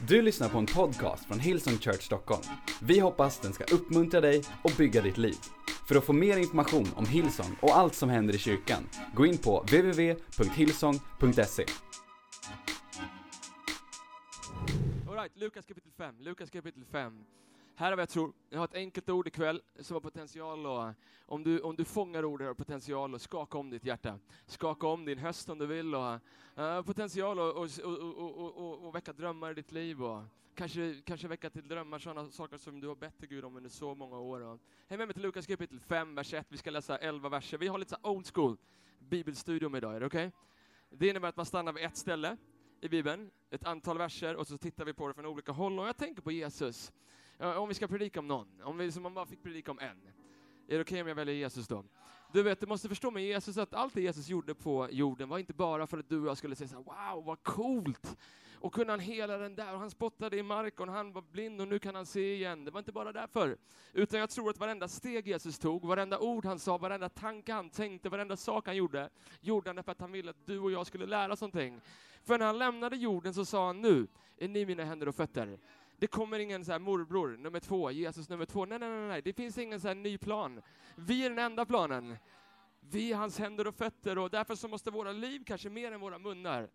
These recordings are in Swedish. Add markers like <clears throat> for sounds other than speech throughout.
Du lyssnar på en podcast från Hillsong Church Stockholm. Vi hoppas den ska uppmuntra dig och bygga ditt liv. För att få mer information om Hillsong och allt som händer i kyrkan, gå in på www.hillsong.se. Alright, Lukas kapitel 5. Lukas kapitel 5. Här har vi, jag tror, jag har ett enkelt ord ikväll som har potential och om du, om du fångar ordet har potential att skaka om ditt hjärta. Skaka om din höst om du vill och uh, potential att och, och, och, och, och väcka drömmar i ditt liv och kanske, kanske väcka till drömmar sådana saker som du har bett till Gud om under så många år. Och, häng med mig till Lukas kapitel 5, vers 1. Vi ska läsa 11 verser. Vi har lite så old school bibelstudium idag, är det okej? Okay? Det innebär att man stannar vid ett ställe i Bibeln, ett antal verser, och så tittar vi på det från olika håll. Och jag tänker på Jesus. Om vi ska predika om någon, om vi som man bara fick predika om en. Är det okej okay om jag väljer Jesus då? Du vet, du måste förstå med Jesus att allt det Jesus gjorde på jorden var inte bara för att du och jag skulle säga så här, wow, vad coolt! Och kunde han hela den där, och han spottade i marken, och han var blind och nu kan han se igen. Det var inte bara därför. Utan jag tror att varenda steg Jesus tog, varenda ord han sa, varenda tanke han tänkte, varenda sak han gjorde, gjorde han därför att han ville att du och jag skulle lära oss någonting. För när han lämnade jorden så sa han, nu är ni mina händer och fötter. Det kommer ingen så här morbror nummer två, Jesus nummer två. Nej, nej, nej, nej. det finns ingen så här ny plan. Vi är den enda planen. Vi är hans händer och fötter och därför så måste våra liv, kanske mer än våra munnar,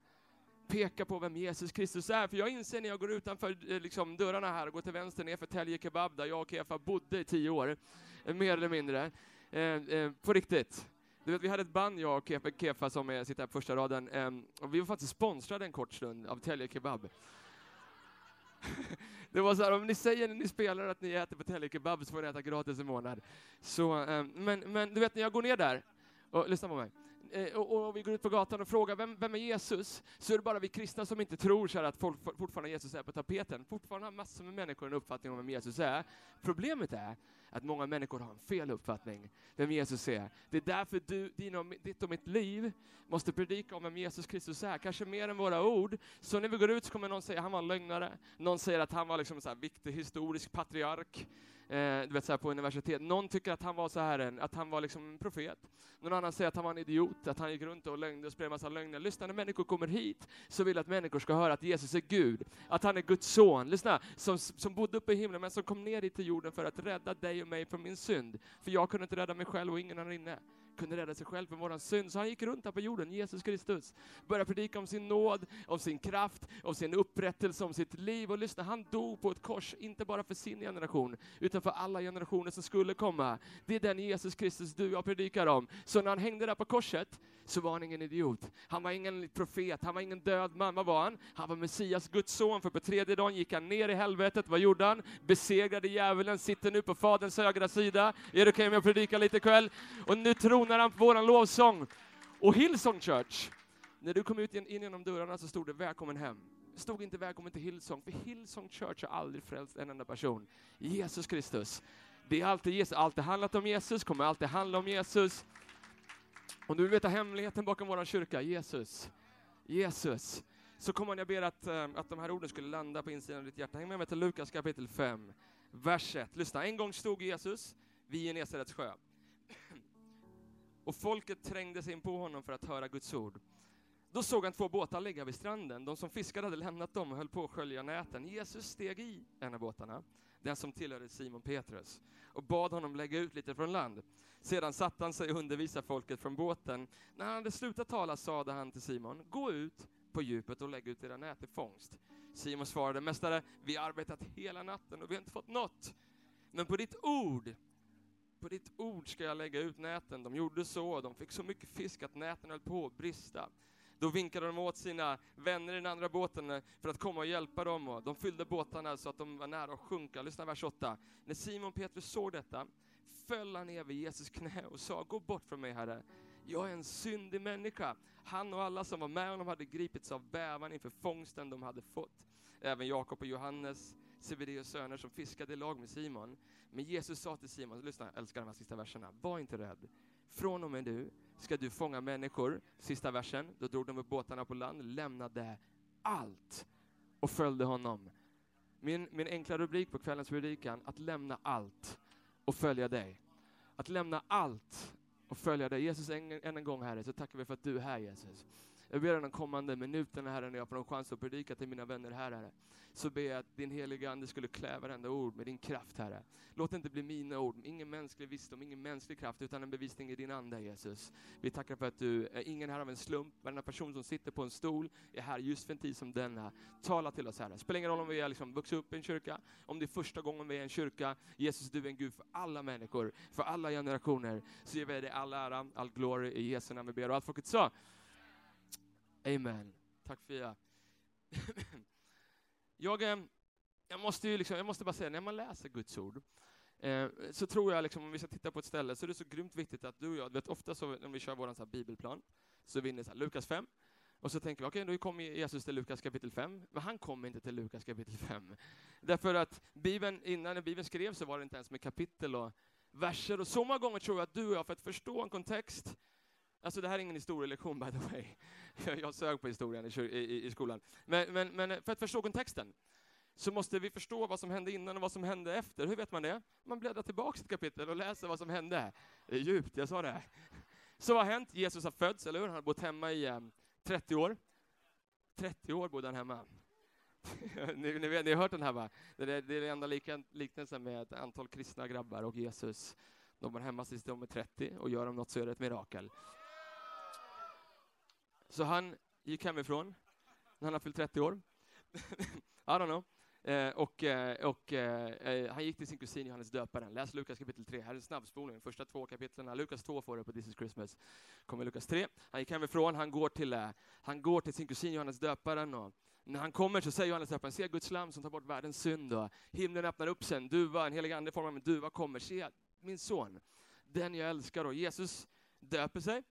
peka på vem Jesus Kristus är. För jag inser när jag går utanför eh, liksom, dörrarna här och går till vänster ner för Telge Kebab, där jag och Kefa bodde i tio år, eh, mer eller mindre, eh, eh, på riktigt. Du vet, vi hade ett band, jag och Kefa, Kefa som är, sitter här på första raden, eh, och vi var faktiskt sponsrade en kort stund av Telge Kebab det var så här, om ni säger när ni spelar att ni äter på Kebab så får ni äta gratis en månad. Så, ehm, men, men du vet, när jag går ner där, och lyssna på mig, Eh, och, och, vi går ut på gatan och frågar vem, vem är Jesus, så är det bara vi kristna som inte tror så att folk, fortfarande Jesus är på tapeten. Fortfarande har massor med människor en uppfattning om vem Jesus är. Problemet är att många människor har en fel uppfattning vem Jesus är. Det är därför du, din och, ditt och mitt liv måste predika om vem Jesus Kristus är, kanske mer än våra ord. Så när vi går ut så kommer någon säga att han var en lögnare, någon säger att han var liksom en så viktig historisk patriark, eh, du vet så på universitet. Någon tycker att han var så här en, att han var liksom en profet. Någon annan säger att han var en idiot, att han gick runt och lögnde och spred massa lögner. Lyssna, när människor kommer hit så vill jag att människor ska höra att Jesus är Gud, att han är Guds son. Lyssna, som, som bodde uppe i himlen men som kom ner hit till jorden för att rädda dig och mig från min synd. För jag kunde inte rädda mig själv och ingen annan inne kunde rädda sig själv från våran synd. Så han gick runt här på jorden, Jesus Kristus, började predika om sin nåd, om sin kraft, om sin upprättelse, om sitt liv. Och lyssna, han dog på ett kors, inte bara för sin generation, utan för alla generationer som skulle komma. Det är den Jesus Kristus du och jag predikar om. Så när han hängde där på korset, så var han ingen idiot. Han var ingen profet, han var ingen död man. Vad var han? Han var Messias, Guds son, för på tredje dagen gick han ner i helvetet. Vad gjorde han? Besegrade djävulen, sitter nu på Faderns högra sida. Är det okej okay om jag predikar lite ikväll? Och nu tror han på våran lovsång. Och Hillsong Church, när du kom ut in, in genom dörrarna så stod det välkommen hem. Det stod inte välkommen till Hillsong, för Hillsong Church har aldrig frälst en enda person. Jesus Kristus. Det är alltid Jesus, alltid handlat om Jesus, kommer alltid handla om Jesus. Om du vill veta hemligheten bakom vår kyrka, Jesus, Jesus, så kommer jag ber att, eh, att de här orden skulle landa på insidan av ditt hjärta. Häng med mig till Lukas kapitel 5, vers 1. Lyssna, en gång stod Jesus vid Genesarets sjö. Och folket trängde sig in på honom för att höra Guds ord. Då såg han två båtar ligga vid stranden. De som fiskade hade lämnat dem och höll på att skölja näten. Jesus steg i en av båtarna, den som tillhörde Simon Petrus, och bad honom lägga ut lite från land. Sedan satte han sig och undervisade folket från båten. När han hade slutat tala sade han till Simon, gå ut på djupet och lägg ut era nät i fångst. Simon svarade, Mästare, vi har arbetat hela natten och vi har inte fått något. Men på ditt ord, på ditt ord ska jag lägga ut näten. De gjorde så, de fick så mycket fisk att näten höll på att brista. Då vinkade de åt sina vänner i den andra båten eh, för att komma och hjälpa dem. Och de fyllde båtarna så att de var nära att sjunka. Lyssna vers 8. När Simon Petrus såg detta föll han ner vid Jesus knä och sa, gå bort från mig Herre. Jag är en syndig människa. Han och alla som var med honom hade gripits av bävan inför fångsten de hade fått. Även Jakob och Johannes, Sebedeus söner som fiskade i lag med Simon. Men Jesus sa till Simon, lyssna, jag älskar de här sista verserna, var inte rädd. Från och med nu ska du fånga människor. Sista versen, då drog de upp båtarna på land, lämnade allt och följde honom. Min, min enkla rubrik på kvällens predikan, att lämna allt och följa dig. Att lämna allt och följa dig. Jesus, än, än en gång Herre, så tackar vi för att du är här Jesus. Jag ber de kommande minuterna, Herre, när jag får en chans att predika till mina vänner här, Herre, så ber jag att din heliga Ande skulle klä varenda ord med din kraft, Herre. Låt det inte bli mina ord, ingen mänsklig visdom, ingen mänsklig kraft, utan en bevisning i din Ande, Jesus. Vi tackar för att du är ingen här av en slump, varenda person som sitter på en stol är här just för en tid som denna. Tala till oss, Herre. Spelar ingen roll om vi har liksom vuxit upp i en kyrka, om det är första gången vi är i en kyrka. Jesus, du är en Gud för alla människor, för alla generationer. Så ger vi dig all ära, all glory i Jesu namn vi ber. Och allt folket sa, Amen. Tack Fia. <clears throat> jag, eh, jag, måste ju liksom, jag måste bara säga, när man läser Guds ord, eh, så tror jag, liksom, om vi ska titta på ett ställe, så är det så grymt viktigt att du och jag, vet ofta så när vi kör vår så bibelplan, så vinner så här, Lukas 5, och så tänker vi, okej, okay, då kommer Jesus till Lukas kapitel 5, men han kommer inte till Lukas kapitel 5. Därför att Bibeln, innan när Bibeln skrevs så var det inte ens med kapitel och verser, och så många gånger tror jag att du och jag, för att förstå en kontext, Alltså det här är ingen historielektion by the way. <laughs> Jag sög på historien i, i, i skolan. Men, men, men, eh, för att förstå kontexten så måste vi förstå vad som hände innan och vad som hände efter. Hur vet man det? Man bläddrar tillbaka ett kapitel och läser vad som hände. Det är djupt, jag sa det. <laughs> Så vad har hänt? Jesus har fötts, eller hur? Han har bott hemma i eh, um, 30 år. 30 år bodde han hemma. <laughs> ni, ni, vet, ni har hört den här va? Det är, det är den enda liknelsen med ett antal kristna grabbar och Jesus. De var hemma tills de är 30 och gör de något så är det ett mirakel. Så han gick hemifrån när han har fyllt 30 år. <laughs> I don't know. Eh, och, eh, och eh, eh, han gick till sin kusin Johannes döparen. Läs Lukas kapitel 3. Här är en snabbspolning. Första två kapitlen. Lukas 2 får det på This is Christmas. Kommer Lukas 3. Han gick hemifrån. Han går till, eh, han går till sin kusin Johannes döparen. Och när han kommer så säger Johannes döparen, se Guds lam som tar bort världens synd. Och himlen öppnar upp sig. En duva, en helig ande i form av en duva kommer. Se min son, den jag älskar. Och Jesus döper sig.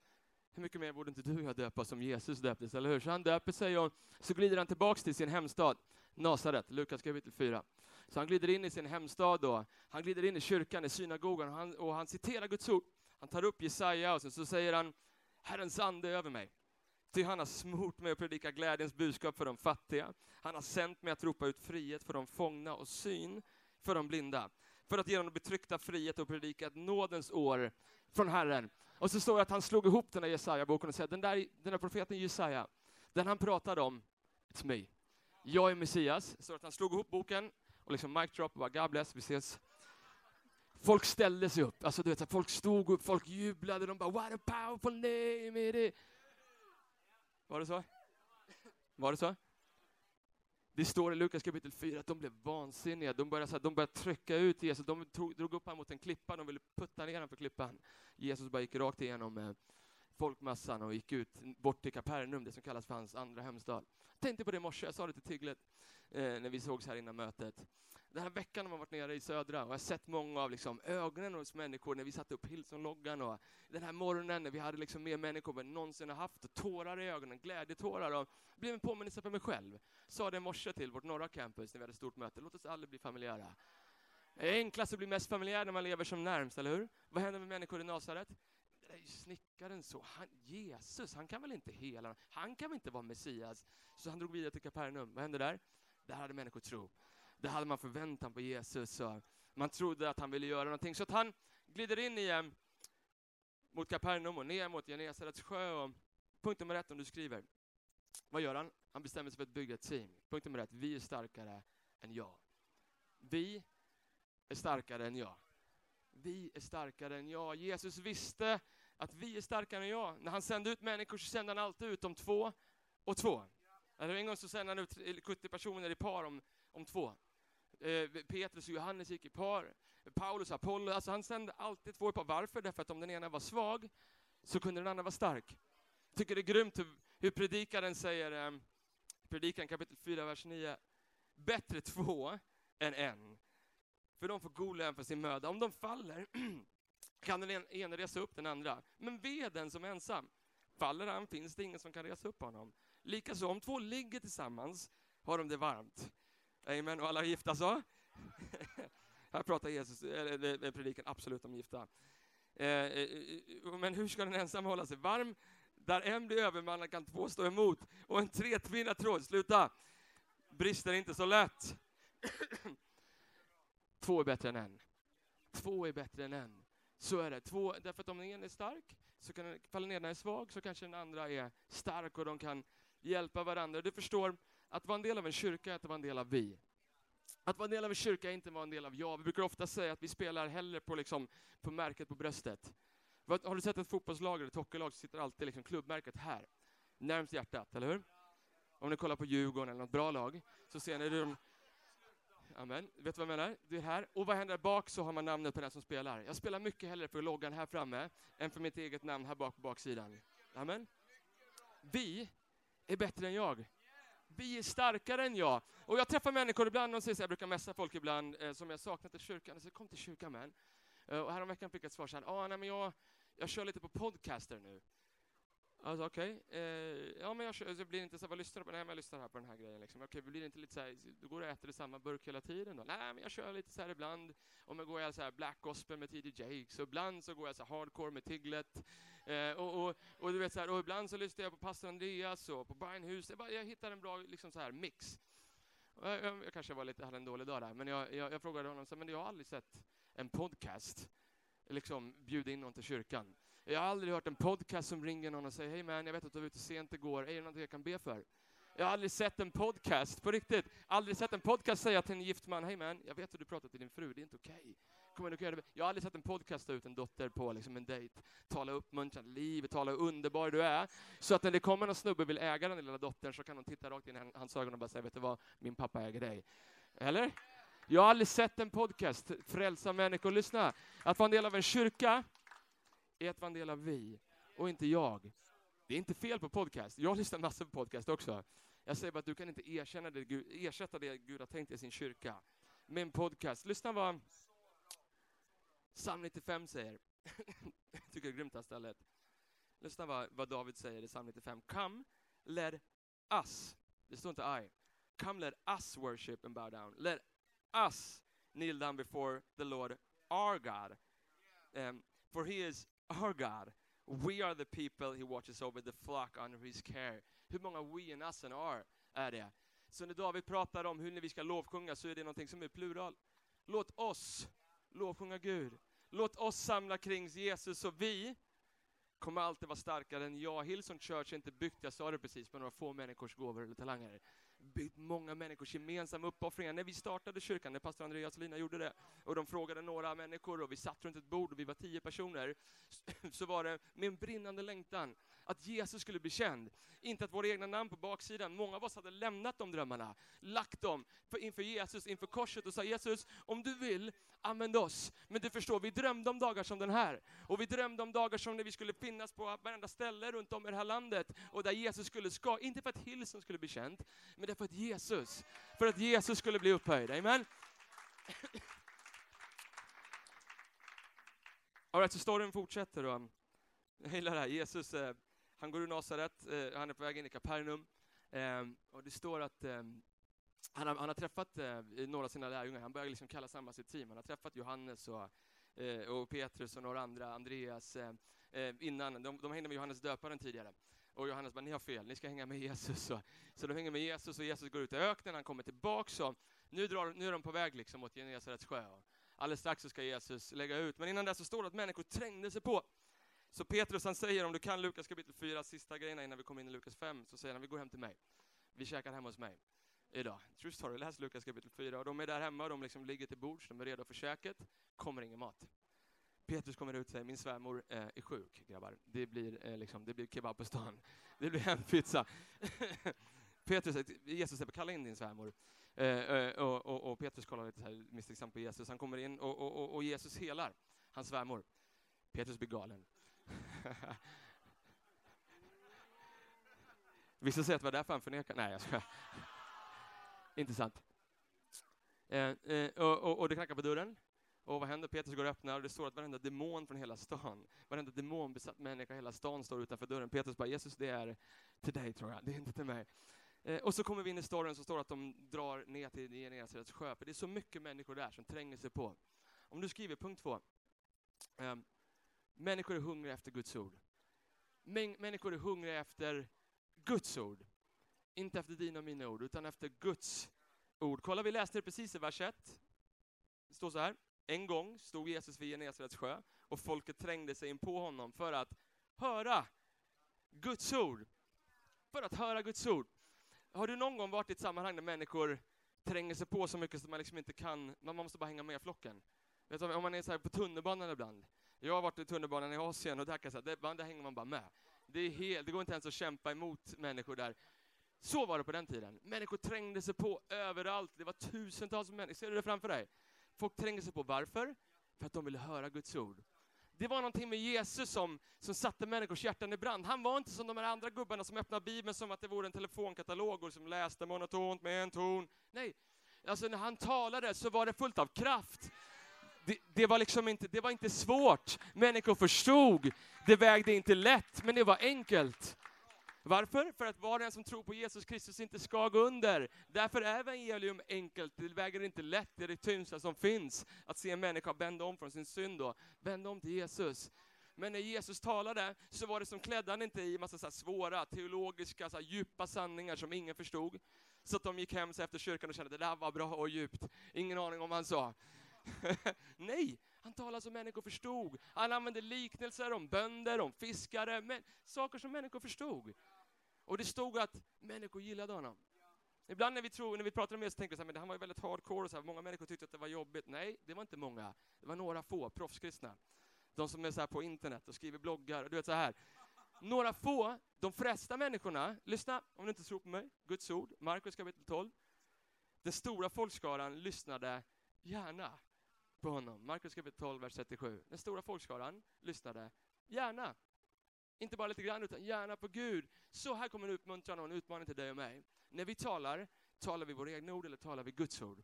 Hur mycket mer borde inte du och jag döpa som Jesus döptes, eller hur? Så han döper sig och så glider han tillbaks till sin hemstad, Nasaret, Lukas kapitel 4. Så han glider in i sin hemstad då, han glider in i kyrkan, i synagogan, och han, och han citerar Guds ord. Han tar upp Jesaja och så, så säger han, Herrens ande är över mig. Ty han har smort mig att predika glädjens budskap för de fattiga. Han har sänt mig att ropa ut frihet för de fångna och syn för de blinda. För att ge de betryckta frihet och predika ett nådens år från Herren. Och så står det att han slog ihop den där Jesaja-boken och säger den där, den där profeten Jesaja, den han pratade om, it's me. Jag är Messias. Så att han slog ihop boken och liksom mic drop och bara God bless, vi ses. Folk ställde sig upp, alltså du vet, folk stod upp, folk jublade, de bara What a powerful name it is. Var det så? Var det så? Det står i Lukas kapitel 4 att de blev vansinniga, de började, så här, de började trycka ut Jesus, de tog, drog upp honom mot en klippa, de ville putta ner honom för klippan. Jesus bara gick rakt igenom eh, folkmassan och gick ut bort till Kapernaum, det som kallas för hans andra hemstad. Tänkte på det i morse, jag sa det till Tiglet Eh, när vi sågs här innan mötet den här veckan har man varit nere i södra och jag har sett många av liksom ögonen hos människor när vi satte upp Hillsong-loggan och den här morgonen när vi hade liksom mer människor än någonsin har haft och tårar i ögonen, glädjetårar och blev en påminnelse för mig själv. Sa det i morse till vårt norra campus när vi hade stort möte, låt oss aldrig bli familjära. Det är enklast att bli mest familjär när man lever som närmst, eller hur? Vad händer med människor i Nasaret? Det är ju snickaren så, han, Jesus, han kan väl inte hela, han kan väl inte vara Messias? Så han drog vidare till Kapernaum, vad hände där? Där hade människor tro. Där hade man förväntan på Jesus och man trodde att han ville göra någonting. Så att han glider in igen mot Kapernaum och ner mot Genesarets sjö. Och punkt nummer ett om du skriver. Vad gör han? Han bestämmer sig för att bygga ett team. Punkt nummer ett, vi är starkare än jag. Vi är starkare än jag. Vi är starkare än jag. Jesus visste att vi är starkare än jag. När han sände ut människor så sände han alltid ut dem två och två. En gång så sände han ut 70 personer i par om, om två. Eh, Petrus och Johannes gick i par. Paulus och Apollo, alltså han sände alltid två i par. Varför? Därför att om den ena var svag så kunde den andra vara stark. Jag tycker det är grymt hur, hur predikaren säger, eh, predikan kapitel 4, vers 9. Bättre två än en. För de får god lön för sin möda. Om de faller <clears throat> kan den ena resa upp den andra. Men ve den som är ensam. Faller han finns det ingen som kan resa upp honom. Likaså, om två ligger tillsammans har de det varmt. Amen. Och alla gifta så? <laughs> Här pratar Jesus, eller predikan absolut om gifta. Eh, eh, eh, men hur ska den ensam hålla sig varm? Där en blir övermannad kan två stå emot. Och en tretvinnad tråd, sluta! Brister inte så lätt. <clears throat> Två är bättre än en. Två är bättre än en. Så är det. Två, därför att om en är stark så kan den faller den ena är svag, så kanske den andra är stark och de kan hjälpa varandra. Du förstår, att vara en del av en kyrka är att vara en del av vi. Att vara en del av en kyrka är inte att vara en del av jag. Vi brukar ofta säga att vi spelar hellre på, liksom, på märket på bröstet. Har du sett ett fotbollslag eller ett hockeylag så sitter alltid liksom klubbmärket här, närmst hjärtat, eller hur? Om ni kollar på Djurgården eller något bra lag, så ser ni hur Amen. Vet du vad jag menar? Det är här. Och vad händer där bak så har man namnet på den som spelar. Jag spelar mycket hellre för loggan här framme än för mitt eget namn här bak på baksidan. Amen. Vi är bättre än jag. Vi är starkare än jag. Och jag träffar människor ibland, och säger så jag brukar mässa folk ibland, eh, som jag saknat i kyrkan. Jag kom till kyrkan man. Eh, och häromveckan fick jag ett svar så här, ah, nej, men jag, jag kör lite på podcaster nu. Alltså okej, okay. eh, ja men jag, kör, alltså, blir inte så vad lyssnar du på? Nej men jag lyssnar här på den här grejen liksom. Okej, okay, blir det inte lite så här, då går och äter i samma burk hela tiden då? Nej men jag kör lite så här ibland, om jag går jag så här black gospel med T.D. Jakes, och ibland så går jag så hardcore med Tiglet, eh, och, och, och, du vet så här, och ibland så lyssnar jag på pastor Andreas och på Brian Hus, jag, bara, jag hittar en bra liksom så här mix. Jag, jag, jag, kanske var lite, hade en dålig dag där, men jag, jag, jag frågade honom, så, men jag har aldrig sett en podcast liksom bjuda in någon till kyrkan. Jag har aldrig hört en podcast som ringer någon och säger hej man, jag vet att du var ute sent igår, är det någonting jag kan be för? Jag har aldrig sett en podcast, på riktigt, aldrig sett en podcast säga till en gift man, hej man, jag vet att du pratar till din fru, det är inte okej. Okay. Jag har aldrig sett en podcast ta ut en dotter på liksom en dejt, tala uppmuntrande liv, tala hur underbar du är, så att när det kommer någon snubbe och vill äga den lilla dottern så kan hon titta rakt in i hans ögon och bara säga, vet du vad, min pappa äger dig. Eller? Jag har aldrig sett en podcast frälsa människor. Lyssna, att vara en del av en kyrka är att vara en del av vi, och inte jag. Det är inte fel på podcast. Jag lyssnar massor på podcast också. Jag säger bara att du kan inte erkänna det, ersätta det Gud har tänkt i sin kyrka med en podcast. Lyssna vad psalm 95 säger. <laughs> jag tycker det är grymt det här stället. Lyssna vad, vad David säger i psalm 95. Come, let us, det står inte I. Come let us worship and bow down. Let us kneel down before the Lord our God. Um, for he is our God. We are the people he watches over, the flock under his care. Hur många we and us and are är det? Så när David pratar om hur vi ska lovsjunga så är det någonting som är plural. Låt oss lovsjunga Gud. Låt oss samla kring Jesus så vi kommer alltid vara starkare än jag. Hillsong Church är inte byggt, jag sa det precis, på några få människors gåvor eller talanger byggt många människors gemensamma uppoffringar. När vi startade kyrkan, när pastor Andreas och Lina gjorde det, och de frågade några människor och vi satt runt ett bord och vi var tio personer, <sniffs> så var det med en brinnande längtan att Jesus skulle bli känd. Inte att våra egna namn på baksidan, många av oss hade lämnat de drömmarna, lagt dem inför Jesus, inför korset och sa Jesus, om du vill, använd oss. Men du förstår, vi drömde om dagar som den här. Och vi drömde om dagar som när vi skulle finnas på varenda ställe runt om i det här landet, och där Jesus skulle ska, inte för att Hillsong skulle bli känd, men därför att Jesus, för att Jesus skulle bli upphöjd. Amen. All right, så storyn fortsätter då. Jag gillar det här. Jesus, eh, han går ur Nasaret, eh, han är på väg in i Kapernaum, eh, och det står att eh, han, har, han har träffat eh, några av sina lärjungar, han börjar liksom kalla samman sitt team. Han har träffat Johannes och, eh, och Petrus och några andra, Andreas, innan. De, de hängde med Johannes döparen tidigare. Och Johannes bara, ni har fel, ni ska hänga med Jesus. Så, så de hänger med Jesus och Jesus går ut i öknen, han kommer tillbaka. Så nu, drar, nu är de på väg liksom mot Genesarets sjö. Alldeles strax så ska Jesus lägga ut. Men innan det så står det att människor trängde sig på. Så Petrus han säger, om du kan Lukas kapitel 4, sista grejerna innan vi kommer in i Lukas 5, så säger han, vi går hem till mig. Vi käkar hemma hos mig idag. True story, läs Lukas kapitel 4. Och de är där hemma, de liksom ligger till bords, de är redo för käket, kommer ingen mat. Petrus kommer ut och säger, min svärmor eh, är sjuk, grabbar. Det blir, eh, liksom, det blir kebab på stan. <laughs> Det blir hempizza. <laughs> Petrus säger, Jesus säger, kalla in din svärmor. Eh, eh, och, och, och, Petrus kollar lite så här misstänksamt på Jesus. Han kommer in och, och, och Jesus helar hans svärmor. Petrus blir galen. <laughs> Vissa säger att det var därför han förnekade. Nej, jag skojar. Inte sant. Eh, eh, och, och, och det knackar på dörren. Och vad händer? Petrus går och öppnar och det står att varenda demon från hela stan, varenda demonbesatt människa i hela stan står utanför dörren. Petrus bara, Jesus det är till dig tror jag, det är inte till mig. Eh, och så kommer vi in i storyn så står det att de drar ner till Genesarets sjö, för det är så mycket människor där som tränger sig på. Om du skriver punkt två, eh, människor är hungriga efter Guds ord. Men, människor är hungriga efter Guds ord. Inte efter dina och mina ord, utan efter Guds ord. Kolla, vi läste det precis i vers 1. Det står så här. En gång stod Jesus vid Genesarets sjö och folket trängde sig in på honom för att höra Guds ord. För att höra Guds ord. Har du någon gång varit i ett sammanhang där människor tränger sig på så mycket att man liksom inte kan, man måste bara hänga med i flocken? Vet du, om man är så på tunnelbanan ibland. Jag har varit i tunnelbanan i Asien och där, kan jag säga, där, där hänger man bara med. Det, är helt, det går inte ens att kämpa emot människor där. Så var det på den tiden. Människor trängde sig på överallt. Det var tusentals människor. Ser du det framför dig? Folk trängde sig på. Varför? För att de ville höra Guds ord. Det var någonting med Jesus som, som satte människors hjärtan i brand. Han var inte som de här andra gubbarna som öppnade Bibeln som att det vore en telefonkatalog och som läste monotont med en ton. Nej, alltså när han talade så var det fullt av kraft. Det, det, var liksom inte, det var inte svårt. Människor förstod. Det vägde inte lätt, men det var enkelt. Varför? För att var och en som tror på Jesus Kristus inte ska gå under. Därför är evangelium enkelt, det väger inte lätt, det är det tyngsta som finns. Att se en människa vända om från sin synd då, vända om till Jesus. Men när Jesus talade så var det som klädde han inte i massa så svåra teologiska, så djupa sanningar som ingen förstod. Så att de gick hem efter kyrkan och kände att det där var bra och djupt. Ingen aning om vad han sa. <laughs> Nej, han talade som människor förstod. Han använde liknelser om bönder, om fiskare, men saker som människor förstod. Och det stod att människor gillade honom. Ibland när vi, tror, när vi pratar om Jesus tänker vi så här, men han var ju väldigt hardcore, och så här, många människor tyckte att det var jobbigt. Nej, det var inte många. Det var några få proffskristna. De som är så på internet och skriver bloggar, och du vet så här. Några få, de flesta människorna, lyssna om du inte tror på mig, Guds ord, Markus kapitel 12. Den stora folkskaran lyssnade gärna på honom. Markus kapitel 12, vers 37. Den stora folkskaran lyssnade gärna. Inte bara lite grann, utan gärna på Gud. Så här kommer en uppmuntran och en utmaning till dig och mig. När vi talar, talar vi våra egna ord eller talar vi Guds ord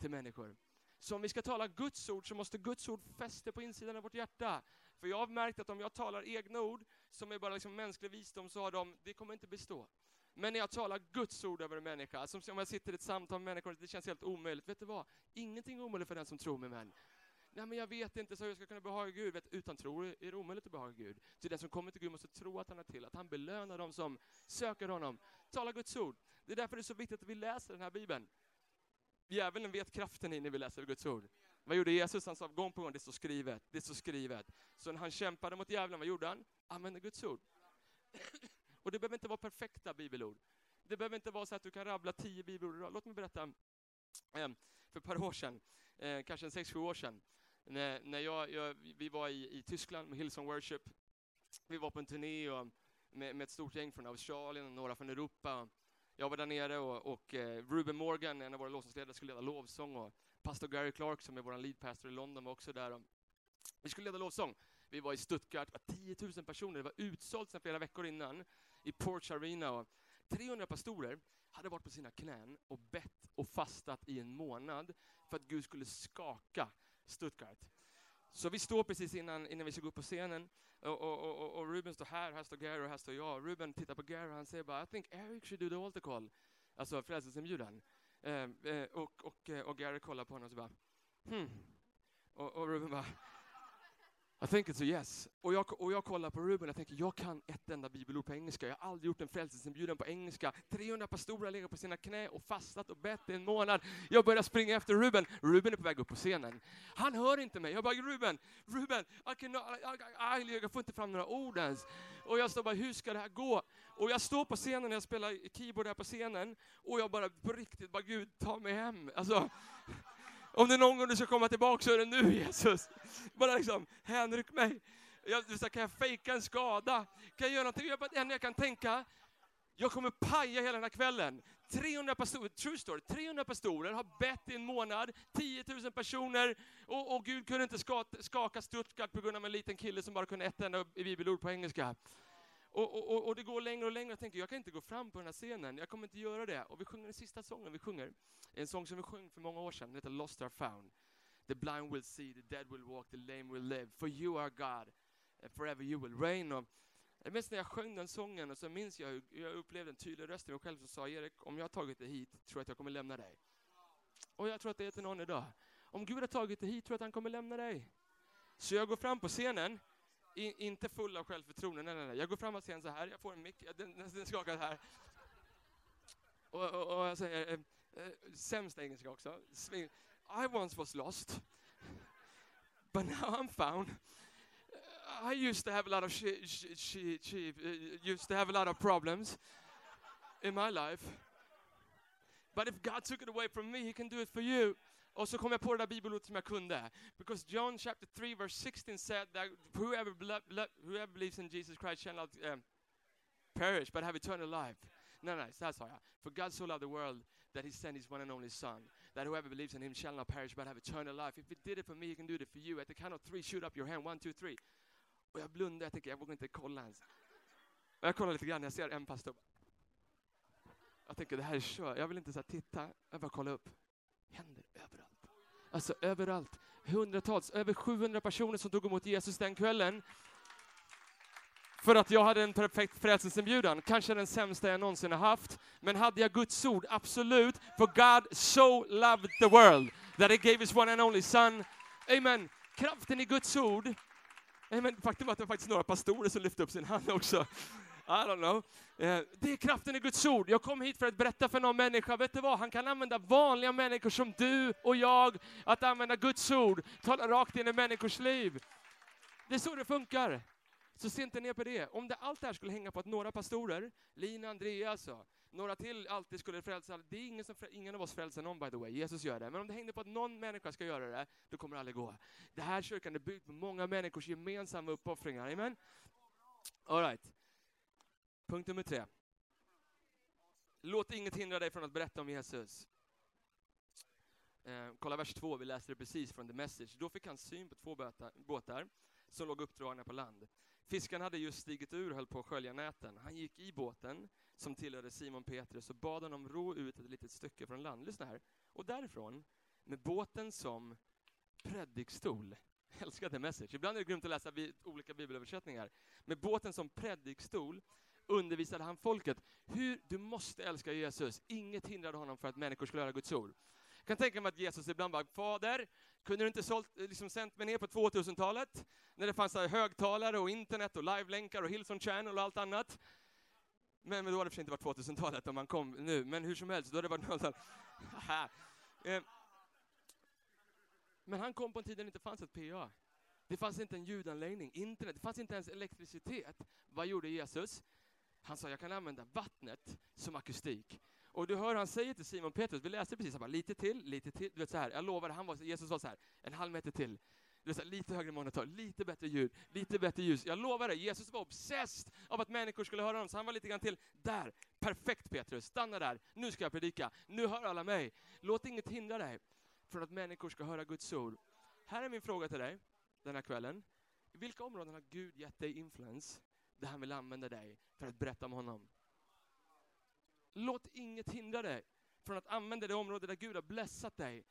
till människor? Så om vi ska tala Guds ord så måste Guds ord fästa på insidan av vårt hjärta. För jag har märkt att om jag talar egna ord, som är bara liksom mänsklig visdom, så har de, det kommer inte bestå. Men när jag talar Guds ord över en människa, som om jag sitter i ett samtal med människor, det känns helt omöjligt. Vet du vad? Ingenting är omöjligt för den som tror med mig. Nej men jag vet inte så jag ska kunna behaga Gud. Vet, utan tro är det omöjligt att behaga Gud. Så den som kommer till Gud måste tro att han är till, att han belönar dem som söker honom. Tala Guds ord. Det är därför det är så viktigt att vi läser den här Bibeln. Djävulen vet kraften i när vi läser Guds ord. Vad gjorde Jesus? Han sa gång på gång, det står skrivet, det står skrivet. Så när han kämpade mot djävulen, vad gjorde han? Använde Guds ord. Och det behöver inte vara perfekta bibelord. Det behöver inte vara så att du kan rabbla tio bibelord Låt mig berätta, eh, för ett par år sedan, eh, kanske en sex, sju år sedan, när, när jag, jag, vi var i, i Tyskland med Hillsong Worship. Vi var på en turné och, um, med, med ett stort gäng från Australien och några från Europa. Jag var där nere och, och eh, Ruben Morgan, en av våra lovsångsledare, skulle leda lovsång och pastor Gary Clark som är vår lead pastor i London var också där. Och vi skulle leda lovsång. Vi var i Stuttgart, det var 10 000 personer, det var utsålt sedan flera veckor innan i Porch Arena. Och 300 pastorer hade varit på sina knän och bett och fastat i en månad för att Gud skulle skaka Stuttgart. Så vi står precis innan, innan vi ska gå upp på scenen och, och, och, och Ruben står här, här står Gary och här står jag. Ruben tittar på Gary och han säger bara I think Eric should do the altar call. Alltså frälsningsinbjudan. Eh, eh, och, och, eh, och Gary kollar på honom och så bara hmm. Och, och Ruben bara i think it's a yes. Och jag, och jag kollar på Ruben och tänker, jag kan ett enda bibelord på engelska. Jag har aldrig gjort en frälsningsinbjudan på engelska. 300 pastorer har legat på sina knä och fastat och bett i en månad. Jag börjar springa efter Ruben. Ruben är på väg upp på scenen. Han hör inte mig. Jag bara, Ruben, Ruben, I can, I, I, jag får inte fram några ord ens. Och jag står bara, hur ska det här gå? Och jag står på scenen, jag spelar keyboard här på scenen, och jag bara på riktigt, bara Gud, ta mig hem. Alltså, om det är någon gång du ska komma tillbaka så är det nu <laughs> Jesus. Bara liksom, hänryck mig. Jag, så kan jag fejka en skada? Kan jag göra någonting? Jag, bara, jag kan tänka, jag kommer paja hela den här kvällen. 300 pastorer, true story, 300 pastorer har bett i en månad, 10 000 personer, och, och Gud kunde inte skaka Stuttgart på grund av en liten kille som bara kunde ett enda bibelord på engelska. Och, och, och, det går längre och längre, jag tänker jag kan inte gå fram på den här scenen, jag kommer inte göra det. Och vi sjunger den sista sången vi sjunger, en sång som vi sjöng för många år sedan, den heter Lost Are Found. The blind will see, the dead will walk, the lame will live, for you are God, and forever you will reign. Och jag minns när jag sjöng den sången, och så minns jag hur jag upplevde en tydlig röst i mig själv som sa, Erik, om jag har tagit dig hit, tror jag att jag kommer lämna dig. Och jag tror att det är till någon idag. Om Gud har tagit dig hit, tror jag att han kommer lämna dig. Så jag går fram på scenen, in, inte full av självförtroende, nej, nej, nej. Jag går fram och säger så här, jag får en mick, den, den skakar här. Och, och, och jag säger, eh, eh, engelska också. I once was lost, but now I'm found. I used to have a lot of she, she, she, she uh, used to have a lot of problems in my life. But if God took it away from me, he can do it for you. Och så kom jag på det där bibelordet som jag kunde. Because John chapter 3 verse 16 said that whoever, bele- whoever believes in Jesus Christ shall not um, perish but have eternal life. Nej, nej, så här sa jag. For God so loved the world that he sent his one and only son. That whoever believes in him shall not perish but have eternal life. If he did it for me, he can do it for you. At the count of three, shoot up your hand. One, two, three. Och jag blundar, jag tänker, jag vågar inte kolla ens. Och jag kollar lite grann, jag ser en pastor. Jag tänker, det här är kört. Jag vill inte så här, titta, jag bara kolla upp. Händer överallt. Alltså överallt. Hundratals, över 700 personer som tog emot Jesus den kvällen. För att jag hade en perfekt frälsningsinbjudan, kanske den sämsta jag någonsin har haft. Men hade jag Guds ord? Absolut. For God so loved the world that he gave his one and only son. Amen. Kraften i Guds ord. Amen. Faktum är att det var faktiskt några pastorer som lyfte upp sin hand också. I don't know. Eh, det är kraften i Guds ord. Jag kom hit för att berätta för någon människa, vet du vad? Han kan använda vanliga människor som du och jag, att använda Guds ord, tala rakt in i människors liv. Det är så det funkar. Så se inte ner på det. Om det, allt det här skulle hänga på att några pastorer, Lina, Andreas och några till alltid skulle frälsa, det är ingen, som, ingen av oss frälsar någon by the way, Jesus gör det. Men om det hängde på att någon människa ska göra det, då kommer det aldrig gå. Det här kyrkan är byggd på många människors gemensamma uppoffringar, amen? All right. Punkt nummer tre. Låt inget hindra dig från att berätta om Jesus. Eh, kolla vers två, vi läste det precis från The Message. Då fick han syn på två båtar, båtar som låg uppdragna på land. Fiskaren hade just stigit ur och höll på att skölja näten. Han gick i båten, som tillhörde Simon Petrus, och bad honom ro ut ett litet stycke från land. Lyssna här. Och därifrån, med båten som predikstol, jag <laughs> älskar The Message, ibland är det grymt att läsa olika bibelöversättningar. Med båten som predikstol undervisade han folket hur du måste älska Jesus. Inget hindrade honom för att människor skulle höra Guds ord. Jag kan tänka mig att Jesus ibland bara, Fader, kunde du inte sålt, liksom sänt mig ner på 2000-talet? När det fanns högtalare och internet och livelänkar och Hillsong Channel och allt annat. Men, men då hade det för sig inte varit 2000-talet om man kom nu, men hur som helst, då hade det varit 00 eh, Men han kom på en tid när det inte fanns ett PA. Det fanns inte en ljudanläggning, internet, det fanns inte ens elektricitet. Vad gjorde Jesus? Han sa, jag kan använda vattnet som akustik. Och du hör han säger till Simon Petrus, vi läste precis, han bara, lite till, lite till. Du vet så här, jag lovar, han var, Jesus var så här, en halv meter till. Du vet, så här, lite högre monitor, lite bättre ljud, lite bättre ljus. Jag lovar dig, Jesus var obsessed av att människor skulle höra honom, så han var lite grann till. Där, perfekt Petrus, stanna där, nu ska jag predika, nu hör alla mig. Låt inget hindra dig från att människor ska höra Guds ord. Här är min fråga till dig den här kvällen. I vilka områden har Gud gett dig influens där han vill använda dig för att berätta om honom? Låt inget hindra dig från att använda det område där Gud har blessat dig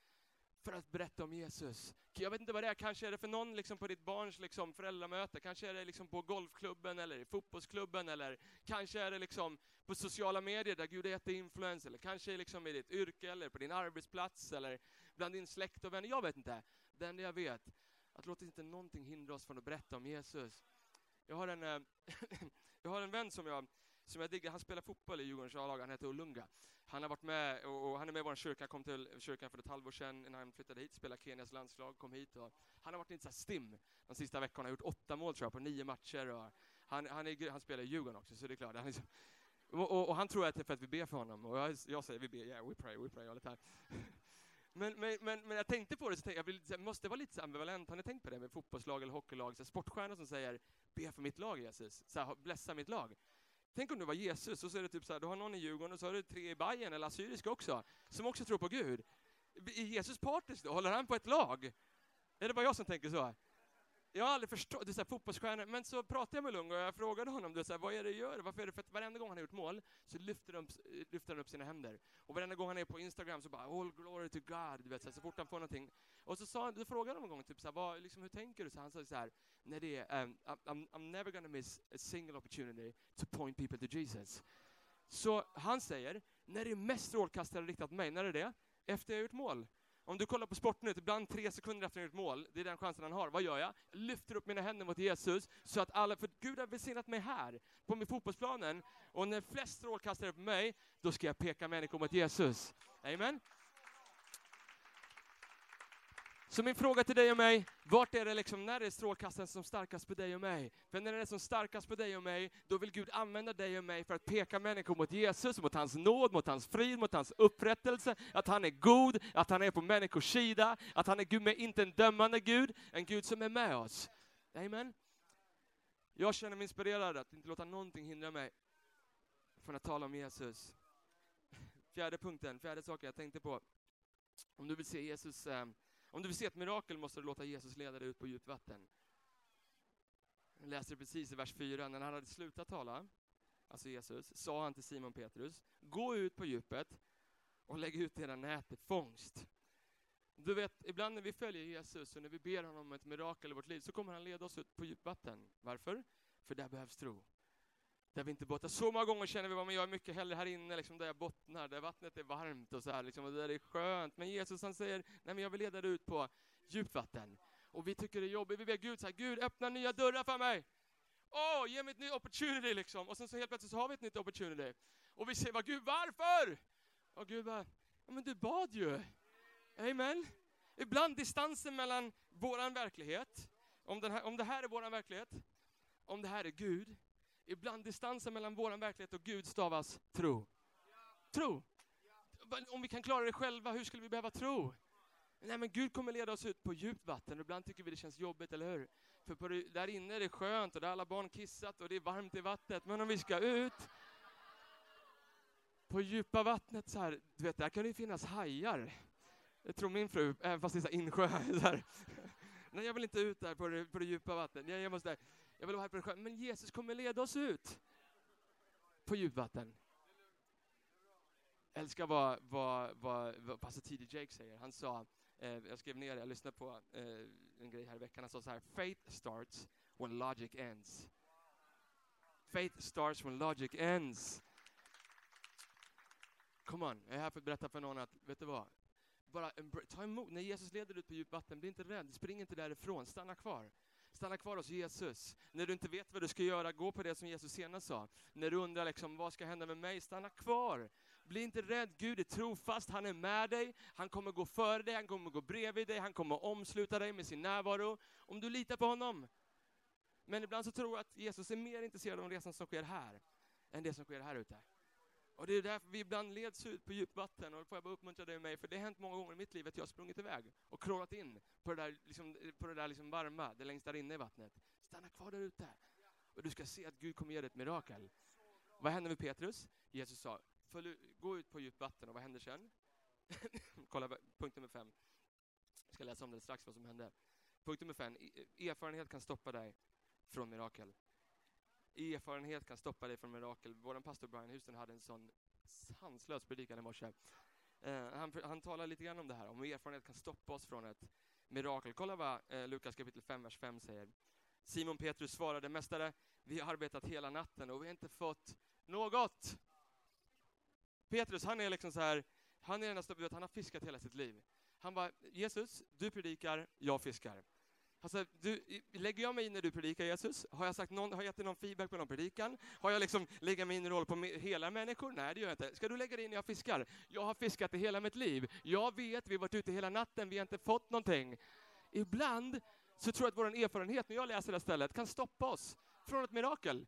för att berätta om Jesus. Jag vet inte vad det är, kanske är det för någon liksom på ditt barns liksom föräldramöte, kanske är det liksom på golfklubben eller i fotbollsklubben eller kanske är det liksom på sociala medier där Gud är jätteinfluens eller kanske liksom i ditt yrke eller på din arbetsplats eller bland din släkt och vänner. Jag vet inte. Det enda jag vet, att låt inte någonting hindra oss från att berätta om Jesus. Jag har en, eh, <laughs> jag har en vän som jag, som jag diggar, han spelar fotboll i Djurgårdens A-lag, han heter Olunga. Han har varit med, och, och han är med i vår kyrka, han kom till kyrkan för ett halvår sedan när han flyttade hit, spelade Kenias landslag, kom hit och han har varit lite så här stim de sista veckorna, har gjort åtta mål tror jag på nio matcher och han, han, är, han spelar i Djurgården också, så det är klart. Han är liksom, och, och, och han tror att det är för att vi ber för honom, och jag, jag säger vi ber, yeah we pray, we pray all the time. <laughs> Men, men, men, men jag tänkte på det, så tänkte jag, jag vill, måste vara lite så ambivalent. Har ni tänkt på det med fotbollslag eller hockeylag? Så sportstjärnor som säger be för mitt lag Jesus, så här, blessa mitt lag. Tänk om du var Jesus, och så är det typ så här, du har någon i Djurgården och så har du tre i Bayern eller Assyriska också, som också tror på Gud. Är Jesus partisk då? Håller han på ett lag? Är det bara jag som tänker så? Jag har aldrig förstått, det är så här, fotbollsstjärnor, men så pratade jag med Lung och jag frågade honom, du så här, vad är det du gör? Varför är det? För att varenda gång han har gjort mål så lyfter, de, lyfter han upp sina händer. Och varenda gång han är på Instagram så bara all glory to God, du vet, så, här, så fort han får någonting. Och så, sa, då frågade honom en gång, typ, så här, vad, liksom, hur tänker du? Så han sa så här, nej det är, um, I'm, I'm never gonna miss a single opportunity to point people to Jesus. Så han säger, när det är mest strålkastare riktat mot mig, när är det? Efter jag har gjort mål. Om du kollar på Sportnytt, ibland tre sekunder efter att gjort mål, det är den chansen han har. Vad gör jag? Jag lyfter upp mina händer mot Jesus, så att alla, för Gud har välsignat mig här, på min fotbollsplanen, och när flest strålkastare är på mig, då ska jag peka människor mot Jesus. Amen? Så min fråga till dig och mig, vart är det liksom, när är strålkastaren som starkast på dig och mig? För när den är som starkast på dig och mig, då vill Gud använda dig och mig för att peka människor mot Jesus, mot hans nåd, mot hans frid, mot hans upprättelse, att han är god, att han är på människors sida, att han är Gud, med inte en dömande Gud, en Gud som är med oss. Amen. Jag känner mig inspirerad att inte låta någonting hindra mig från att tala om Jesus. Fjärde punkten, fjärde saken jag tänkte på. Om du vill se Jesus, eh, om du vill se ett mirakel måste du låta Jesus leda dig ut på djupt vatten. Jag läste precis i vers 4, när han hade slutat tala, alltså Jesus, sa han till Simon Petrus, gå ut på djupet och lägg ut era nät i fångst. Du vet, ibland när vi följer Jesus och när vi ber honom om ett mirakel i vårt liv så kommer han leda oss ut på djupt vatten. Varför? För där behövs tro. Där vi inte bottnar. Så många gånger känner vi att jag är mycket hellre här inne, liksom, där jag bottnar, där vattnet är varmt och så här, liksom, och där det är skönt. Men Jesus han säger, nej men jag vill leda dig ut på djupt vatten. Och vi tycker det är jobbigt, vi ber Gud så här, Gud öppna nya dörrar för mig. Åh, oh, ge mig ett nytt opportunity liksom. Och sen så helt plötsligt så har vi ett nytt opportunity. Och vi säger bara, Gud varför? Och Gud bara, ja men du bad ju. Amen. Ibland distansen mellan våran verklighet, om, den här, om det här är våran verklighet, om det här är Gud, ibland distansen mellan vår verklighet och Gud stavas tro. Tro. Om vi kan klara det själva, hur skulle vi behöva tro? Nej men Gud kommer leda oss ut på djupt vatten och ibland tycker vi det känns jobbigt, eller hur? För på det, där inne är det skönt och där har alla barn kissat och det är varmt i vattnet. Men om vi ska ut på djupa vattnet så här, du vet, där kan det finnas hajar. Det tror min fru, även fast det är så insjö. <laughs> Så här. Nej, jag vill inte ut där på det, på det djupa vattnet. Jag, jag, måste, jag vill vara här på sjön. Men Jesus kommer leda oss ut på djupvatten. Jag älskar vad, vad, vad, vad pastor T.D. Jake säger. Han sa, eh, jag skrev ner det, jag lyssnade på eh, en grej här i veckan. Han sa så här, faith starts when logic ends. Faith starts when logic ends. Come on, jag är här för att berätta för någon att, vet du vad? bara ta emot, när Jesus leder ut på djupt vatten, bli inte rädd, spring inte därifrån, stanna kvar. Stanna kvar hos Jesus. När du inte vet vad du ska göra, gå på det som Jesus senast sa. När du undrar liksom, vad ska hända med mig, stanna kvar. Bli inte rädd, Gud är trofast, han är med dig, han kommer gå före dig, han kommer gå bredvid dig, han kommer omsluta dig med sin närvaro. Om du litar på honom. Men ibland så tror jag att Jesus är mer intresserad av resan som sker här, än det som sker här ute. Och det är därför vi ibland leds ut på djupt vatten, och då får jag bara uppmuntra dig och mig, för det har hänt många gånger i mitt liv att jag har sprungit iväg och krålat in på det där, liksom, på det där liksom varma, det längst där inne i vattnet. Stanna kvar där ute. Och du ska se att Gud kommer ge dig ett mirakel. Vad hände med Petrus? Jesus sa, gå ut på djupt vatten, och vad händer sen? <laughs> Kolla punkt nummer fem. Jag ska läsa om det strax, vad som hände. Punkt nummer fem, e, erfarenhet kan stoppa dig från mirakel erfarenhet kan stoppa dig från mirakel. Vår pastor Brian Houston hade en sån sanslös predikan i morse. Uh, han, han talar lite grann om det här, om erfarenhet kan stoppa oss från ett mirakel. Kolla vad uh, Lukas kapitel 5, vers 5 säger. Simon Petrus svarade, Mästare, vi har arbetat hela natten och vi har inte fått något. Petrus, han är liksom så här, han är nästan, han har fiskat hela sitt liv. Han bara, Jesus, du predikar, jag fiskar. Alltså, du, lägger jag mig i när du predikar Jesus? Har jag, sagt någon, har jag gett dig någon feedback på någon predikan? Har jag liksom lägger mig in i roll på hela människor? Nej, det gör jag inte. Ska du lägga dig in när jag fiskar? Jag har fiskat i hela mitt liv. Jag vet, vi har varit ute hela natten, vi har inte fått någonting. Ibland så tror jag att vår erfarenhet, när jag läser det här stället, kan stoppa oss från ett mirakel.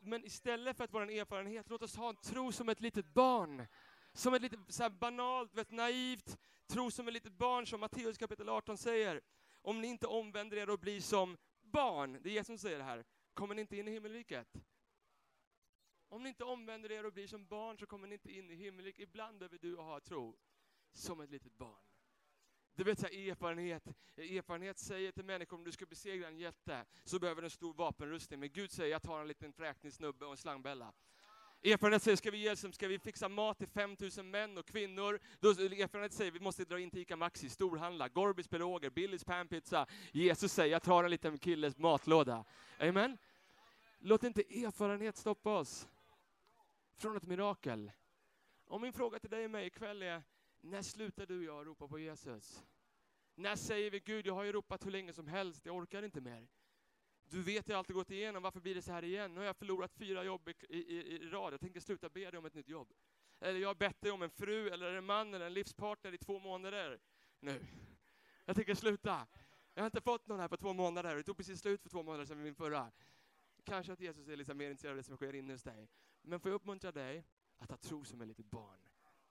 Men istället för att vår erfarenhet, låt oss ha en tro som ett litet barn. Som ett litet så banalt, vet, naivt, tro som ett litet barn, som Matteus kapitel 18 säger om ni inte omvänder er och blir som barn, det är Jesus som säger det här, kommer ni inte in i himmelriket. Om ni inte omvänder er och blir som barn så kommer ni inte in i himmelriket. Ibland behöver du ha tro som ett litet barn. Du vet, så här, erfarenhet, erfarenhet säger till människor om du ska besegra en jätte så behöver du en stor vapenrustning. Men Gud säger jag tar en liten fräkningssnubbe och en slangbella. Erfarenhet säger, ska vi, ge, ska vi fixa mat till 5000 män och kvinnor? Då, erfarenhet säger, vi måste dra in till ICA Maxi, storhandla, Gorbis piroger, Billys panpizza. Jesus säger, jag tar en liten killes matlåda. Amen? Låt inte erfarenhet stoppa oss från ett mirakel. Och min fråga till dig och mig ikväll är, när slutar du och jag ropa på Jesus? När säger vi, Gud, jag har ju ropat hur länge som helst, jag orkar inte mer. Du vet jag alltid gått igenom, varför blir det så här igen? Nu har jag förlorat fyra jobb i, i, i rad, jag tänker sluta be dig om ett nytt jobb. Eller jag har bett dig om en fru, eller en man, eller en livspartner i två månader nu. Jag tänker sluta. Jag har inte fått någon här på två månader. Det tog precis slut för två månader sedan min förra. Kanske att Jesus är liksom mer intresserad av det som sker inne hos dig. Men får jag uppmuntra dig att ha tro som ett litet barn.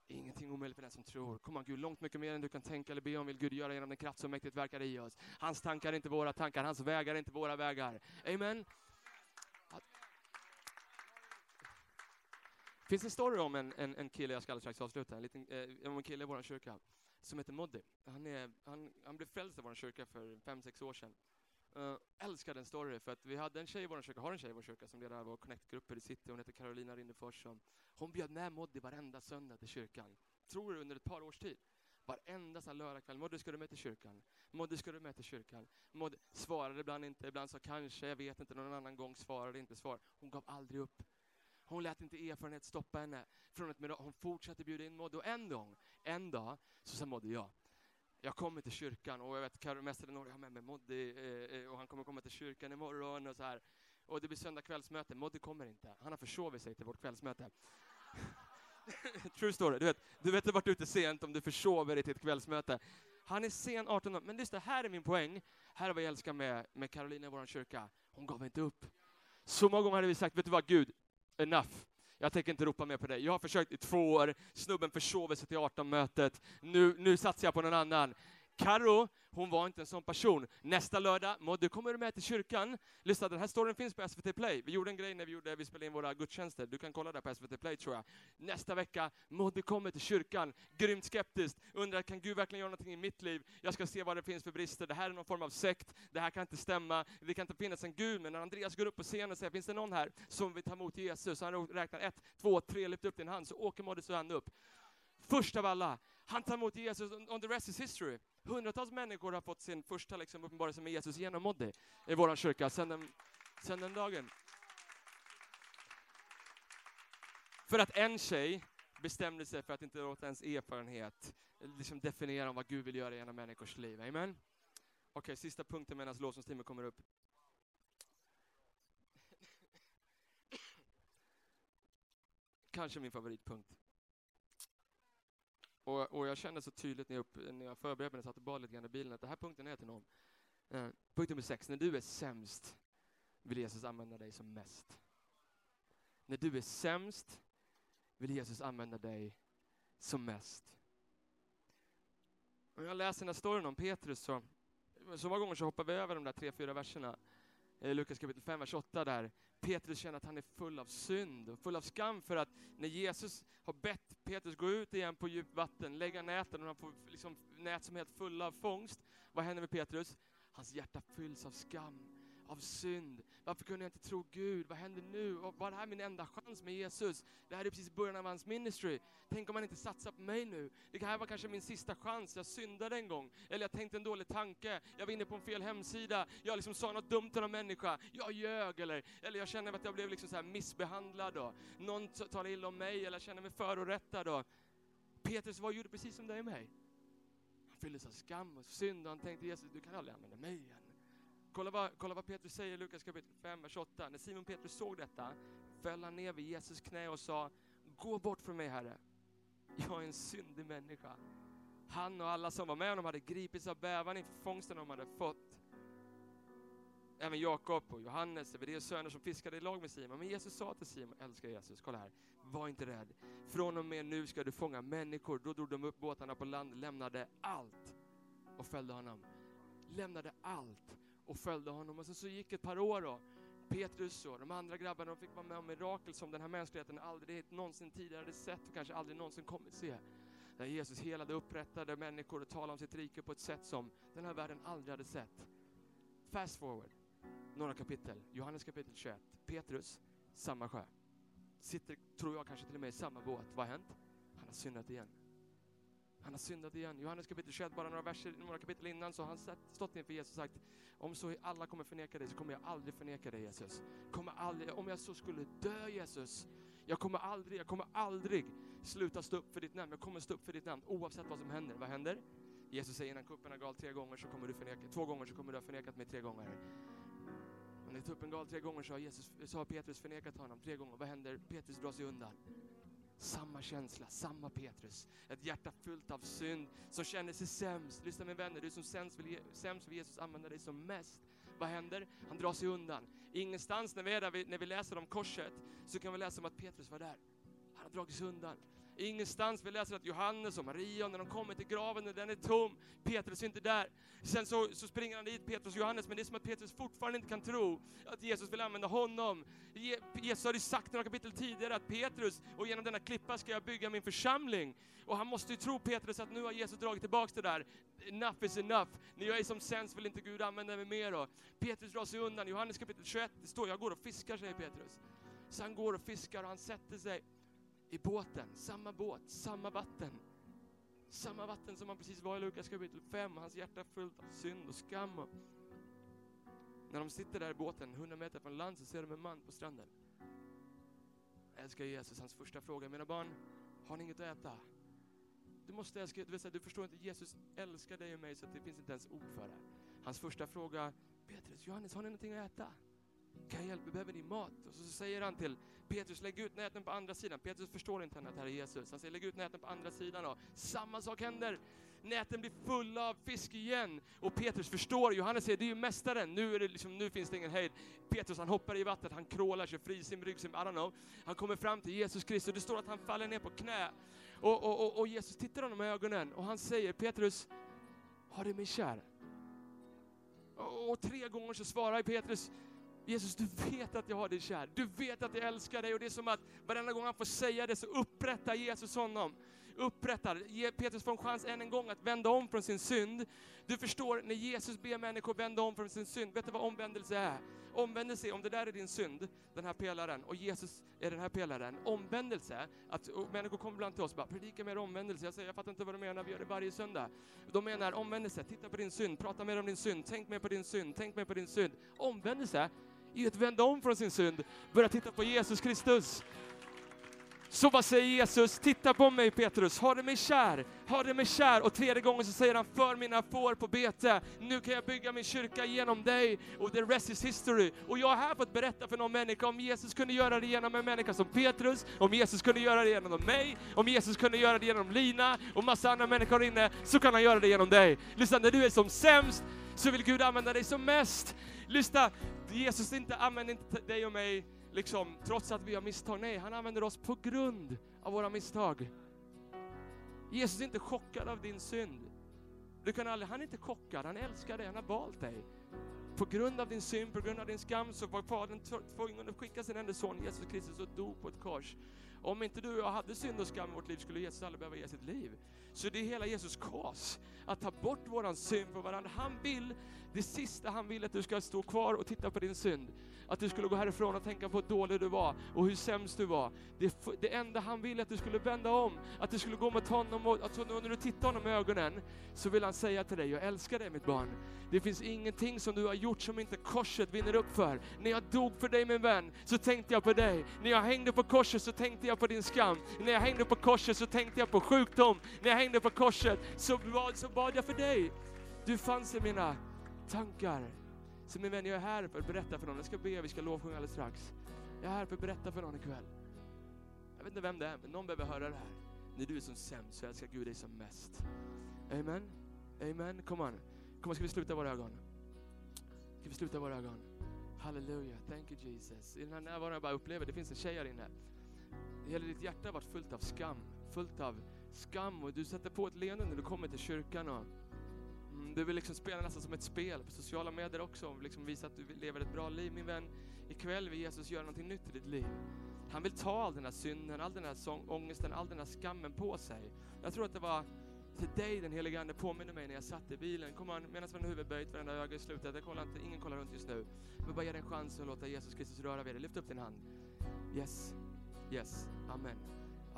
Ingenting omöjligt för den som tror. Kom on, Gud, långt mycket mer än du kan tänka eller be om vill Gud göra genom den kraft som mäktigt verkar i oss. Hans tankar är inte våra tankar, hans vägar är inte våra vägar. Amen. Det finns en story om en, en, en kille, jag ska alldeles strax avsluta, en, liten, eh, om en kille i vår kyrka som heter Moddy. Han, är, han, han blev frälst i vår kyrka för fem sex år sedan. Uh, älskar den story, för att vi hade en tjej i vår kyrka, har en tjej i vår kyrka som leder vår connect-grupper i city, hon heter Carolina Rindefors. Hon bjöd med Moddy varenda söndag till kyrkan. Tror du under ett par års tid. Varenda sån lördagkväll. Moddy, ska du med till kyrkan? Moddy, ska du med till kyrkan? Moddi svarade ibland inte, ibland sa kanske, jag vet inte, någon annan gång svarade inte, svar. Hon gav aldrig upp. Hon lät inte erfarenhet stoppa henne från ett Hon fortsatte bjuda in Moddy och en gång, en dag, så sa Moddy ja. Jag kommer till kyrkan och jag vet Mästare Norge har med mig Moddy eh, eh, och han kommer komma till kyrkan imorgon och så här. Och det blir söndag kvällsmöte. Moddy kommer inte. Han har försovit sig till vårt kvällsmöte. <laughs> True story. Du vet, du vet du varit ute sent om du försover dig till ett kvällsmöte. Han är sen 18 år. Men lyssna, här är min poäng. Här är vad jag älskar med, med Carolina i vår kyrka. Hon gav inte upp. Så många gånger hade vi sagt, vet du vad Gud, enough. Jag tänker inte ropa mer på dig. Jag har försökt i två år, snubben försover sig till 18-mötet. Nu, nu satsar jag på någon annan. Karo, hon var inte en sån person. Nästa lördag, Modde, kommer du med till kyrkan? Lyssna, den här storyn finns på SVT Play. Vi gjorde en grej när vi, gjorde, vi spelade in våra gudstjänster. Du kan kolla där på SVT Play tror jag. Nästa vecka, Modde kommer till kyrkan. Grymt skeptiskt. Undrar, kan Gud verkligen göra någonting i mitt liv? Jag ska se vad det finns för brister. Det här är någon form av sekt. Det här kan inte stämma. Det kan inte finnas en Gud. Men när Andreas går upp på scenen och säger, finns det någon här som vill ta emot Jesus? Så han räknar ett, två, tre, lyft upp din hand. Så åker Moddys hand upp. Först av alla, han tar emot Jesus, on the rest is history. Hundratals människor har fått sin första liksom, uppenbarelse med Jesus genom Moddy i vår kyrka sedan den, sedan den dagen. För att en tjej bestämde sig för att inte låta ens erfarenhet liksom definiera vad Gud vill göra genom människors liv. Amen? Okej, okay, sista punkten medan lovsångsteamet kommer upp. Kanske min favoritpunkt. Och, och jag kände så tydligt när jag, upp, när jag förberedde mig, när jag satt och bad lite grann i bilen, att den här punkten är till någon. Eh, punkt nummer sex, när du är sämst vill Jesus använda dig som mest. När du är sämst vill Jesus använda dig som mest. Om jag läser den här storyn om Petrus så, så många gånger så hoppar vi över de där tre, fyra verserna. Eh, Lukas kapitel 5, vers 8 där. Petrus känner att han är full av synd och full av skam för att när Jesus har bett Petrus gå ut igen på djupt vatten, lägga näten och han får liksom nät som är helt fulla av fångst. Vad händer med Petrus? Hans hjärta fylls av skam av synd. Varför kunde jag inte tro Gud? Vad händer nu? Var det här min enda chans med Jesus? Det här är precis början av hans ministry. Tänk om han inte satsar på mig nu? Det här var kanske min sista chans. Jag syndade en gång. Eller jag tänkte en dålig tanke. Jag var inne på en fel hemsida. Jag liksom sa något dumt till någon människa. Jag ljög eller, eller jag känner att jag blev liksom så missbehandlad då. Någon talade illa om mig eller jag känner mig förorättad då. Petrus var gjorde precis som dig och mig. Han fylldes av skam och synd och han tänkte Jesus, du kan aldrig använda mig igen. Kolla vad, kolla vad Petrus säger i Lukas kapitel 5, vers 8. När Simon Petrus såg detta föll han ner vid Jesus knä och sa, gå bort från mig Herre. Jag är en syndig människa. Han och alla som var med honom hade gripits av bävan inför fångsten de hade fått. Även Jakob och Johannes, Zebedeus söner som fiskade i lag med Simon. Men Jesus sa till Simon, älskar Jesus, kolla här, var inte rädd. Från och med nu ska du fånga människor. Då drog de upp båtarna på land, lämnade allt och följde honom. Lämnade allt och följde honom. Och så, så gick ett par år då. Petrus och de andra grabbarna de fick vara med om mirakel som den här mänskligheten aldrig någonsin tidigare hade sett och kanske aldrig någonsin kommer se. Där Jesus helade upprättade människor och talade om sitt rike på ett sätt som den här världen aldrig hade sett. Fast forward, några kapitel. Johannes kapitel 21. Petrus, samma sjö. Sitter, tror jag, kanske till och med i samma båt. Vad har hänt? Han har syndat igen. Han har syndat igen. Johannes kapitel 21, bara några, verser, några kapitel innan, så har han stått inför Jesus och sagt, om så alla kommer förneka dig så kommer jag aldrig förneka dig Jesus. Kommer aldrig, om jag så skulle dö Jesus, jag kommer aldrig, jag kommer aldrig sluta stå upp för ditt namn. Jag kommer stå upp för ditt namn oavsett vad som händer. Vad händer? Jesus säger innan kuppen har gal tre gånger så kommer du förneka, två gånger så kommer du ha förnekat mig tre gånger. Och när tuppen gal tre gånger så har, Jesus, så har Petrus förnekat honom tre gånger. Vad händer? Petrus drar sig undan. Samma känsla, samma Petrus. Ett hjärta fullt av synd, som känner sig sämst. Lyssna min vänner, du som sämst vill, sämst vill Jesus använda dig som mest. Vad händer? Han drar sig undan. Ingenstans när vi, är där, när vi läser om korset så kan vi läsa om att Petrus var där. Han har dragit sig undan. Ingenstans vi läser att Johannes och Maria, när de kommer till graven, när den är tom, Petrus är inte där. Sen så, så springer han dit, Petrus och Johannes, men det är som att Petrus fortfarande inte kan tro att Jesus vill använda honom. Jesus har ju sagt några kapitel tidigare att Petrus, och genom denna klippa ska jag bygga min församling. Och han måste ju tro Petrus att nu har Jesus dragit tillbaks det där. Enough is enough. När jag är som sämst vill inte Gud använda mig mer då. Petrus drar sig undan. Johannes kapitel 21, det står jag går och fiskar, säger Petrus. Så han går och fiskar och han sätter sig i båten, samma båt, samma vatten. Samma vatten som han precis var i Lukas kapitel 5, hans hjärta fullt av synd och skam. Och när de sitter där i båten, 100 meter från land, så ser de en man på stranden. Jag älskar Jesus, hans första fråga, mina barn, har ni inget att äta? Du måste älska, du, säga, du förstår inte, Jesus älskar dig och mig så det finns inte ens ord för det. Hans första fråga, Petrus, Johannes, har ni någonting att äta? Kan jag hjälpa, behöver ni mat? Och så säger han till Petrus, lägg ut näten på andra sidan. Petrus förstår inte att det här är Jesus. Han säger, lägg ut näten på andra sidan. Och samma sak händer. Näten blir fulla av fisk igen. Och Petrus förstår, Johannes säger, det är ju mästaren. Nu, är det liksom, nu finns det ingen hejd. Petrus han hoppar i vattnet, han krålar, kör frisim, ryggsim, I don't know. Han kommer fram till Jesus Kristus. Det står att han faller ner på knä. Och, och, och, och Jesus tittar honom i ögonen och han säger, Petrus, har du mig kär? Och, och tre gånger så svarar Petrus, Jesus, du vet att jag har dig kär. Du vet att jag älskar dig och det är som att varenda gång han får säga det så upprättar Jesus honom. Upprättar, ger Petrus får en chans än en gång att vända om från sin synd. Du förstår, när Jesus ber människor vända om från sin synd, vet du vad omvändelse är? Omvändelse, om det där är din synd, den här pelaren, och Jesus är den här pelaren. Omvändelse, att människor kommer ibland till oss och bara, predika mer omvändelse. Jag säger, jag fattar inte vad du menar, vi gör det varje söndag. De menar omvändelse, titta på din synd, prata mer om din synd, tänk mer på din synd, tänk mer på din synd. Omvändelse i att vända om från sin synd, börja titta på Jesus Kristus. Så vad säger Jesus? Titta på mig Petrus, har du mig kär? Har du mig kär? Och tredje gången så säger han, för mina får på bete. Nu kan jag bygga min kyrka genom dig. Och the rest is history. Och jag är här för att berätta för någon människa, om Jesus kunde göra det genom en människa som Petrus, om Jesus kunde göra det genom mig, om Jesus kunde göra det genom Lina och massa andra människor inne, så kan han göra det genom dig. Lyssna, när du är som sämst, så vill Gud använda dig som mest. Lyssna, Jesus inte använder inte dig och mig liksom, trots att vi har misstag. Nej, han använder oss på grund av våra misstag. Jesus är inte chockad av din synd. Du kan aldrig, han är inte chockad, han älskar dig, han har valt dig. På grund av din synd, på grund av din skam så var Fadern tvungen att skicka sin enda son Jesus Kristus och dog på ett kors. Om inte du och jag hade synd och skam i vårt liv skulle Jesus aldrig behöva ge sitt liv. Så det är hela Jesus kors, att ta bort våran synd från varandra. Han vill, det sista han vill att du ska stå kvar och titta på din synd. Att du skulle gå härifrån och tänka på hur dålig du var och hur sämst du var. Det, det enda han vill är att du skulle vända om, att du skulle gå mot honom och alltså, att när du tittar honom i ögonen så vill han säga till dig, jag älskar dig mitt barn. Det finns ingenting som du har gjort som inte korset vinner upp för. När jag dog för dig min vän, så tänkte jag på dig. När jag hängde på korset så tänkte jag på din skam. När jag hängde på korset så tänkte jag på sjukdom. När jag hängde på korset så bad, så bad jag för dig. Du fanns i mina tankar. Så min vän, jag är här för att berätta för någon. Jag ska be, vi ska lovsjunga alldeles strax. Jag är här för att berätta för någon ikväll. Jag vet inte vem det är, men någon behöver höra det här. När du är som sämst så älskar Gud dig som mest. Amen. Amen. Kom on. Kom on, ska vi sluta våra ögon? Ska vi sluta våra ögon? Halleluja. Thank you Jesus. I den här närvaron jag bara upplever, det finns en tjej här inne. Hela ditt hjärta har varit fullt av skam. Fullt av skam och du sätter på ett leende när du kommer till kyrkan. Och Mm, du vill liksom spela nästan som ett spel på sociala medier också, och liksom visa att du lever ett bra liv. Min vän, ikväll vill Jesus göra någonting nytt i ditt liv. Han vill ta all den här synden, all den här sång, ångesten, all den här skammen på sig. Jag tror att det var till dig den helige Ande påminner mig när jag satt i bilen. Kom an, medan man huvud böjt, varenda öga är slutet. Jag kollar inte, ingen kollar runt just nu. Men bara ge dig en chans att låta Jesus Kristus röra vid dig. Lyft upp din hand. Yes, yes, amen.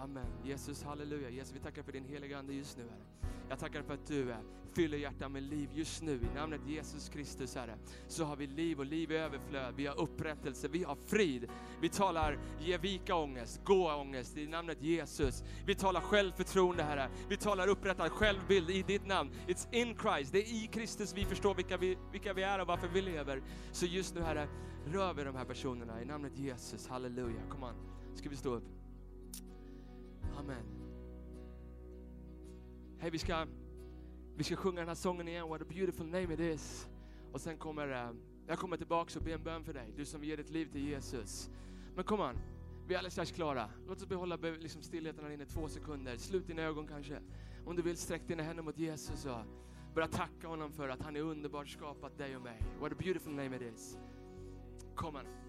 Amen. Jesus, halleluja. Jesus, vi tackar för din heliga Ande just nu, Herre. Jag tackar för att du är, fyller hjärtan med liv just nu. I namnet Jesus Kristus, Herre, så har vi liv och liv i överflöd. Vi har upprättelse, vi har frid. Vi talar ge vika ångest, gå ångest i namnet Jesus. Vi talar självförtroende, Herre. Vi talar upprättad självbild i ditt namn. It's in Christ, det är i Kristus vi förstår vilka vi, vilka vi är och varför vi lever. Så just nu, Herre, rör vi de här personerna i namnet Jesus. Halleluja. Kom an, ska vi stå upp? Amen. Hej, vi ska, vi ska sjunga den här sången igen, What a beautiful name it is. Och sen kommer eh, jag kommer tillbaka och ber en bön för dig, du som ger ditt liv till Jesus. Men kom on, vi är alldeles strax klara. Låt oss behålla liksom stillheten här inne två sekunder. Slut dina ögon kanske. Om du vill, sträck dina händer mot Jesus och börja tacka honom för att han är underbart skapat dig och mig. What a beautiful name it is. Kom on.